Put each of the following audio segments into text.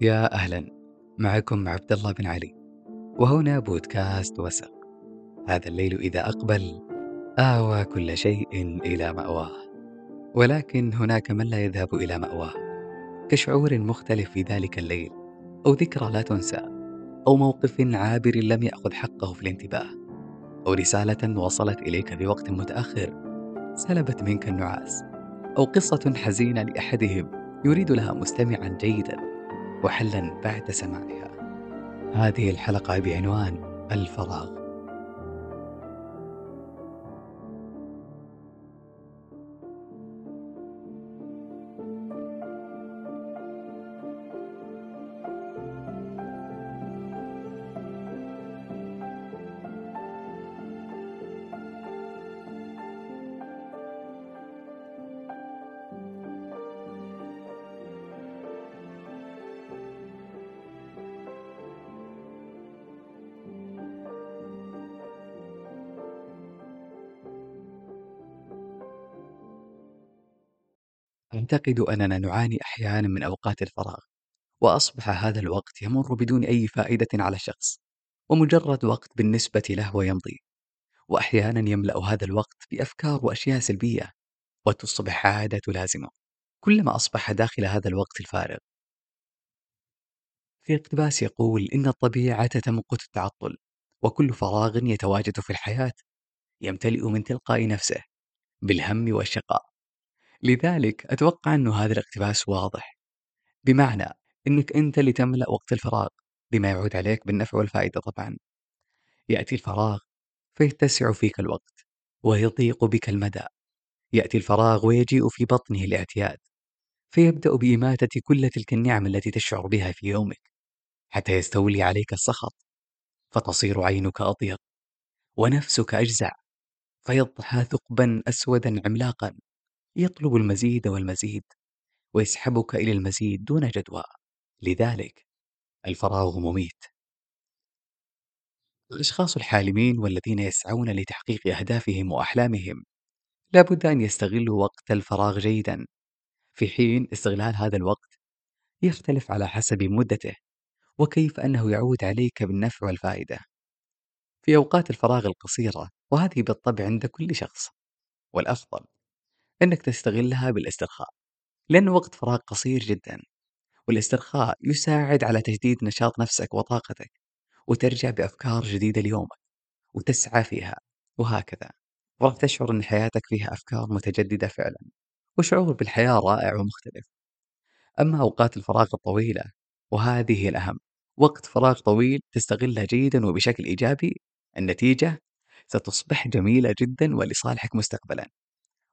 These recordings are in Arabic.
يا أهلا معكم عبد الله بن علي وهنا بودكاست وسق. هذا الليل إذا أقبل آوى كل شيء إلى مأواه. ولكن هناك من لا يذهب إلى مأواه. كشعور مختلف في ذلك الليل أو ذكرى لا تنسى أو موقف عابر لم يأخذ حقه في الانتباه. أو رسالة وصلت إليك في وقت متأخر سلبت منك النعاس. أو قصة حزينة لأحدهم يريد لها مستمعا جيدا. وحلا بعد سماعها. هذه الحلقة بعنوان الفراغ. أعتقد أننا نعاني أحيانا من أوقات الفراغ وأصبح هذا الوقت يمر بدون أي فائدة على الشخص ومجرد وقت بالنسبة له ويمضي. وأحيانا يملأ هذا الوقت بأفكار وأشياء سلبية وتصبح عادة لازمة كلما أصبح داخل هذا الوقت الفارغ. في اقتباس يقول إن الطبيعة تمقت التعطل وكل فراغ يتواجد في الحياة يمتلئ من تلقاء نفسه بالهم والشقاء. لذلك أتوقع أنه هذا الاقتباس واضح. بمعنى أنك أنت اللي تملأ وقت الفراغ بما يعود عليك بالنفع والفائدة طبعا. يأتي الفراغ فيتسع فيك الوقت ويضيق بك المدى. يأتي الفراغ ويجيء في بطنه الاعتياد. فيبدأ بإماتة كل تلك النعم التي تشعر بها في يومك حتى يستولي عليك السخط. فتصير عينك أضيق ونفسك أجزع فيضحى ثقبا أسودا عملاقا. يطلب المزيد والمزيد ويسحبك إلى المزيد دون جدوى. لذلك الفراغ مميت. الأشخاص الحالمين والذين يسعون لتحقيق أهدافهم وأحلامهم لابد أن يستغلوا وقت الفراغ جيدا. في حين استغلال هذا الوقت يختلف على حسب مدته وكيف أنه يعود عليك بالنفع والفائدة. في أوقات الفراغ القصيرة وهذه بالطبع عند كل شخص والأفضل أنك تستغلها بالاسترخاء لأنه وقت فراغ قصير جدا والاسترخاء يساعد على تجديد نشاط نفسك وطاقتك وترجع بأفكار جديدة ليومك وتسعى فيها وهكذا. وراح تشعر أن حياتك فيها أفكار متجددة فعلا وشعور بالحياة رائع ومختلف. أما أوقات الفراغ الطويلة وهذه هي الأهم. وقت فراغ طويل تستغلها جيدا وبشكل إيجابي النتيجة ستصبح جميلة جدا ولصالحك مستقبلا.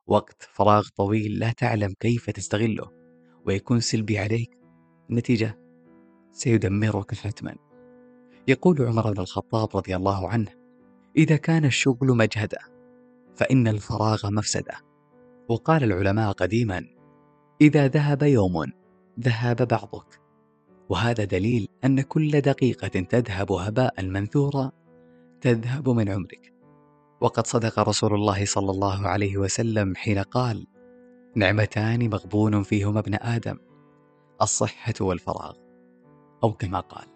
وقت فراغ طويل لا تعلم كيف تستغله ويكون سلبي عليك النتيجة سيدمرك حتما. يقول عمر بن الخطاب رضي الله عنه إذا كان الشغل مجهدة فإن الفراغ مفسدة وقال العلماء قديما إذا ذهب يوم ذهب بعضك. وهذا دليل أن كل دقيقة تذهب هباء منثورا تذهب من عمرك. وقد صدق رسول الله صلى الله عليه وسلم حين قال نعمتان مغبون فيهما ابن آدم الصحة والفراغ. أو كما قال.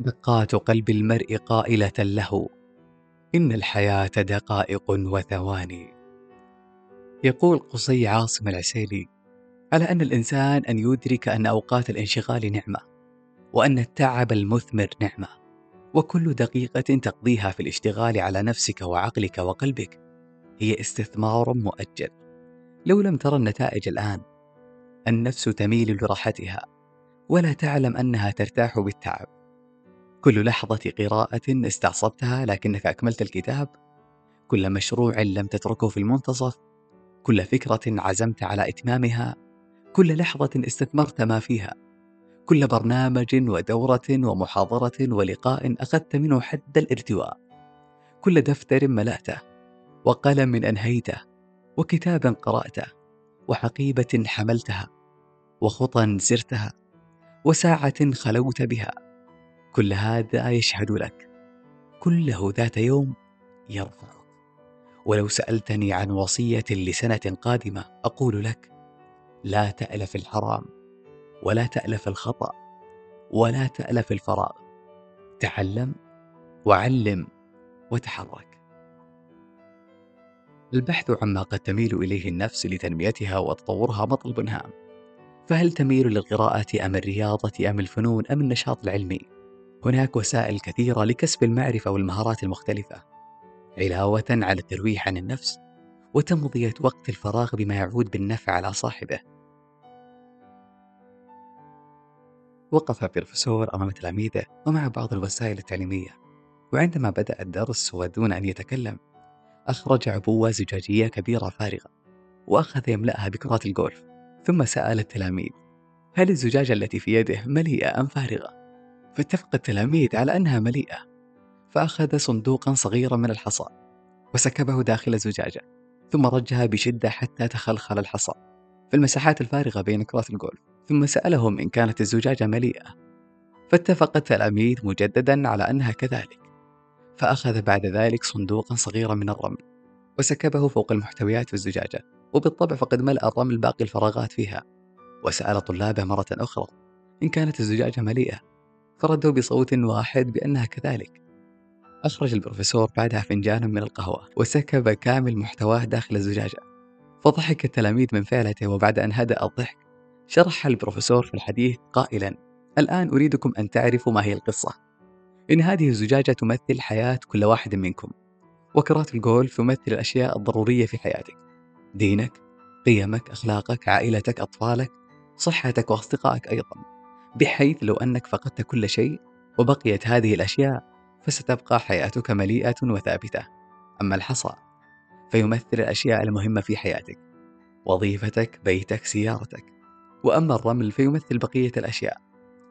دقات قلب المرء قائلة له إن الحياة دقائق وثواني. يقول قصي عاصم العسيلي على أن الإنسان أن يدرك أن أوقات الانشغال نعمة وأن التعب المثمر نعمة. وكل دقيقة تقضيها في الاشتغال على نفسك وعقلك وقلبك هي استثمار مؤجل. لو لم ترى النتائج الآن النفس تميل لراحتها ولا تعلم أنها ترتاح بالتعب. كل لحظة قراءة استعصبتها لكنك أكملت الكتاب. كل مشروع لم تتركه في المنتصف. كل فكرة عزمت على إتمامها. كل لحظة استثمرت ما فيها. كل برنامج ودورة ومحاضرة ولقاء أخذت منه حد الارتواء. كل دفتر ملأته وقلم أنهيته وكتاب قرأته وحقيبة حملتها وخطى سرتها وساعة خلوت بها. كل هذا يشهد لك. كله ذات يوم يرفعك. ولو سألتني عن وصية لسنة قادمة أقول لك لا تألف الحرام. ولا تألف الخطأ ولا تألف الفراغ. تعلم وعلم وتحرك. البحث عما قد تميل إليه النفس لتنميتها وتطورها مطلب هام. فهل تميل للقراءة أم الرياضة أم الفنون أم النشاط العلمي؟ هناك وسائل كثيرة لكسب المعرفة والمهارات المختلفة. علاوة على الترويح عن النفس وتمضية وقت الفراغ بما يعود بالنفع على صاحبه. وقف بروفيسور أمام تلاميذه ومع بعض الوسائل التعليمية. وعندما بدأ الدرس ودون أن يتكلم أخرج عبوة زجاجية كبيرة فارغة وأخذ يملأها بكرات الجولف ثم سأل التلاميذ هل الزجاجة التي في يده مليئة أم فارغة؟ فاتفق التلاميذ على أنها مليئة فأخذ صندوقا صغيرا من الحصى وسكبه داخل الزجاجة ثم رجها بشدة حتى تخلخل الحصى. في المساحات الفارغة بين كرات الجولف ثم سألهم إن كانت الزجاجة مليئة فاتفق التلاميذ مجددا على أنها كذلك فأخذ بعد ذلك صندوقا صغيرا من الرمل وسكبه فوق المحتويات في الزجاجة وبالطبع فقد ملأ الرمل باقي الفراغات فيها وسأل طلابه مرة أخرى إن كانت الزجاجة مليئة فردوا بصوت واحد بأنها كذلك. أخرج البروفيسور بعدها فنجانا من القهوة وسكب كامل محتواه داخل الزجاجة فضحك التلاميذ من فعلته وبعد أن هدأ الضحك شرح البروفيسور في الحديث قائلا الآن أريدكم أن تعرفوا ما هي القصة. إن هذه الزجاجة تمثل حياة كل واحد منكم وكرات الجولف تمثل الأشياء الضرورية في حياتك. دينك قيمك أخلاقك عائلتك أطفالك صحتك وأصدقائك أيضا. بحيث لو أنك فقدت كل شيء وبقيت هذه الأشياء فستبقى حياتك مليئة وثابتة. أما الحصى فيمثل الأشياء المهمة في حياتك وظيفتك بيتك سيارتك. وأما الرمل فيمثل بقية الأشياء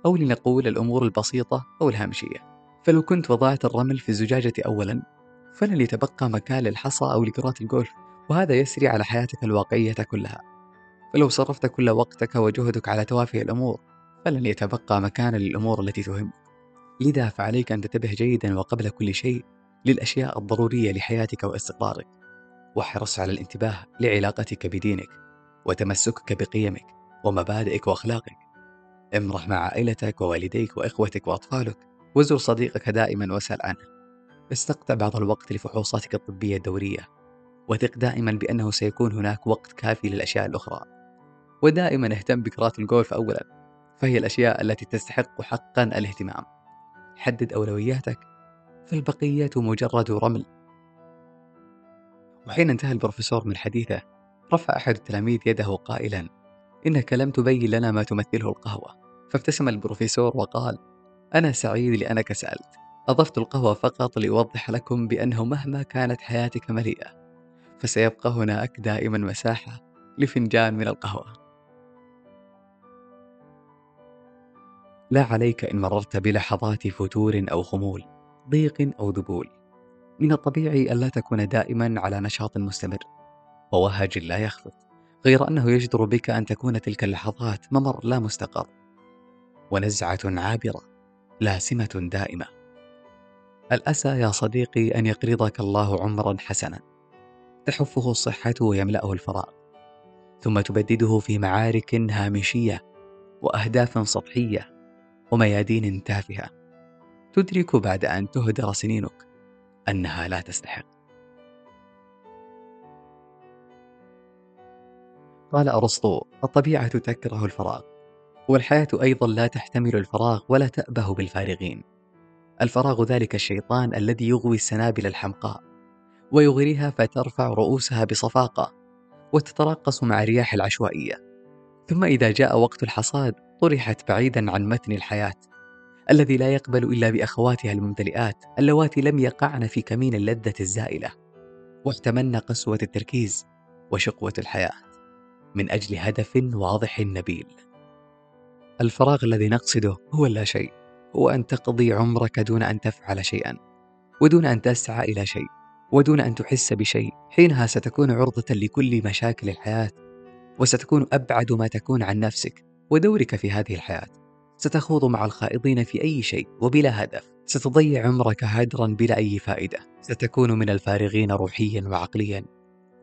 أو لنقول الأمور البسيطة أو الهامشية. فلو كنت وضعت الرمل في الزجاجة أولا فلن يتبقى مكان للحصى أو لكرات الجولف وهذا يسري على حياتك الواقعية كلها. فلو صرفت كل وقتك وجهدك على توافي الأمور فلن يتبقى مكان للأمور التي تهمك. لذا فعليك أن تنتبه جيدا وقبل كل شيء للأشياء الضرورية لحياتك واستقرارك واحرص على الانتباه لعلاقتك بدينك وتمسكك بقيمك. ومبادئك وأخلاقك. امرح مع عائلتك ووالديك وإخوتك وأطفالك وزر صديقك دائما واسأل عنه. استقطع بعض الوقت لفحوصاتك الطبية الدورية وثق دائما بأنه سيكون هناك وقت كافي للأشياء الأخرى. ودائما اهتم بكرات الجولف أولا فهي الأشياء التي تستحق حقا الاهتمام. حدد أولوياتك فالبقية مجرد رمل. وحين انتهى البروفيسور من حديثه رفع أحد التلاميذ يده قائلا إنك لم تبين لنا ما تمثله القهوة. فابتسم البروفيسور وقال أنا سعيد لأنك سألت. أضفت القهوة فقط لأوضح لكم بأنه مهما كانت حياتك مليئة فسيبقى هناك دائما مساحة لفنجان من القهوة. لا عليك إن مررت بلحظات فتور أو خمول ضيق أو ذبول. من الطبيعي ألا تكون دائما على نشاط مستمر ووهج لا يخفت غير أنه يجدر بك أن تكون تلك اللحظات ممر لا مستقر ونزعة عابرة لا سمة دائمة. الأسى يا صديقي أن يقرضك الله عمرا حسنا. تحفه الصحة ويملأه الفراغ. ثم تبدده في معارك هامشية وأهداف سطحية وميادين تافهة. تدرك بعد أن تهدر سنينك أنها لا تستحق. قال أرسطو الطبيعة تكره الفراغ والحياة أيضا لا تحتمل الفراغ ولا تأبه بالفارغين. الفراغ ذلك الشيطان الذي يغوي السنابل الحمقاء ويغريها فترفع رؤوسها بصفاقة وتتراقص مع رياح العشوائية. ثم إذا جاء وقت الحصاد طرحت بعيدا عن متن الحياة الذي لا يقبل إلا بأخواتها الممتلئات اللواتي لم يقعن في كمين اللذة الزائلة. واحتملن قسوة التركيز وشقوة الحياة. من أجل هدف واضح نبيل. الفراغ الذي نقصده هو لا شيء هو أن تقضي عمرك دون أن تفعل شيئا ودون أن تسعى إلى شيء ودون أن تحس بشيء. حينها ستكون عرضة لكل مشاكل الحياة وستكون أبعد ما تكون عن نفسك ودورك في هذه الحياة. ستخوض مع الخائضين في أي شيء وبلا هدف. ستضيع عمرك هدرا بلا أي فائدة. ستكون من الفارغين روحيا وعقليا.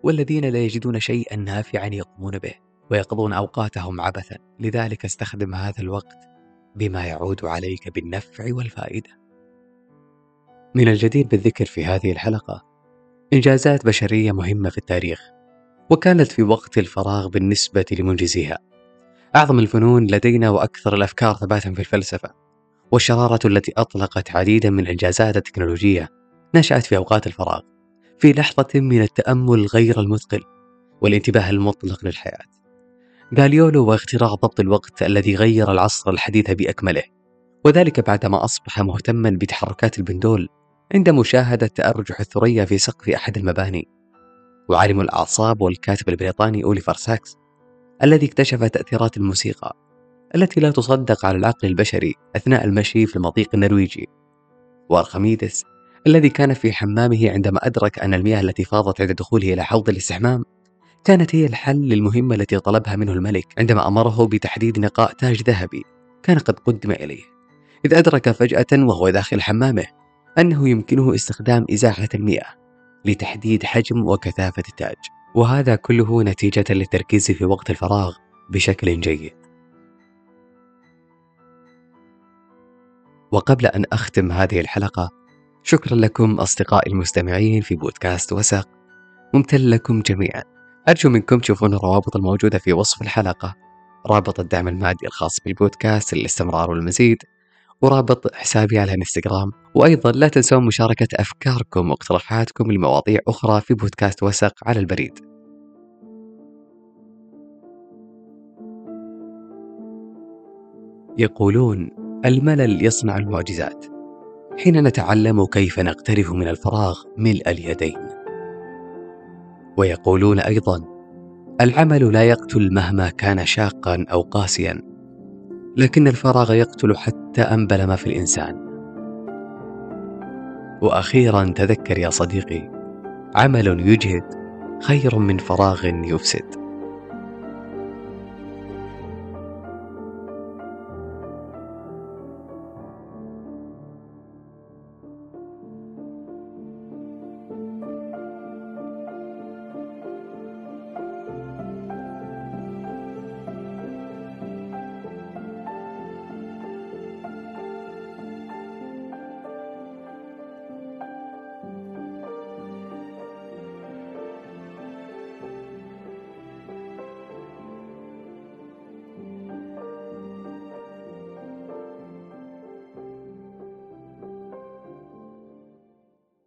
والذين لا يجدون شيئا نافعا يقومون به ويقضون أوقاتهم عبثا. لذلك استخدم هذا الوقت بما يعود عليك بالنفع والفائدة. من الجدير بالذكر في هذه الحلقة إنجازات بشرية مهمة في التاريخ وكانت في وقت الفراغ بالنسبة لمنجزيها. أعظم الفنون لدينا وأكثر الأفكار ثباتا في الفلسفة والشرارة التي أطلقت عديدا من إنجازات التكنولوجية نشأت في أوقات الفراغ. في لحظة من التأمل غير المثقل والانتباه المطلق للحياة. غاليولو واختراع ضبط الوقت الذي غير العصر الحديث بأكمله وذلك بعدما أصبح مهتما بتحركات البندول عند مشاهدة تأرجح الثريا في سقف أحد المباني. وعالم الأعصاب والكاتب البريطاني أوليفر ساكس الذي اكتشف تأثيرات الموسيقى التي لا تصدق على العقل البشري أثناء المشي في المضيق النرويجي. وأرخميدس الذي كان في حمامه عندما أدرك أن المياه التي فاضت عند دخوله إلى حوض الاستحمام كانت هي الحل للمهمة التي طلبها منه الملك عندما أمره بتحديد نقاء تاج ذهبي. كان قد قدم إليه. إذ أدرك فجأة وهو داخل حمامه أنه يمكنه استخدام إزاحة المياه لتحديد حجم وكثافة التاج. وهذا كله نتيجة للتركيز في وقت الفراغ بشكل جيد. وقبل أن أختم هذه الحلقة شكرا لكم أصدقائي المستمعين في بودكاست وسق ممتن لكم جميعا. أرجو منكم تشوفون الروابط الموجودة في وصف الحلقة. رابط الدعم المادي الخاص بالبودكاست للاستمرار والمزيد ورابط حسابي على الانستغرام. وأيضا لا تنسون مشاركة أفكاركم واقتراحاتكم لمواضيع أخرى في بودكاست وسق على البريد. يقولون الملل يصنع المعجزات. حين نتعلم كيف نقترف من الفراغ ملء اليدين. ويقولون أيضا العمل لا يقتل مهما كان شاقا أو قاسيا لكن الفراغ يقتل حتى أنبل ما في الإنسان. وأخيرا تذكر يا صديقي عمل يجهد خير من فراغ يفسد.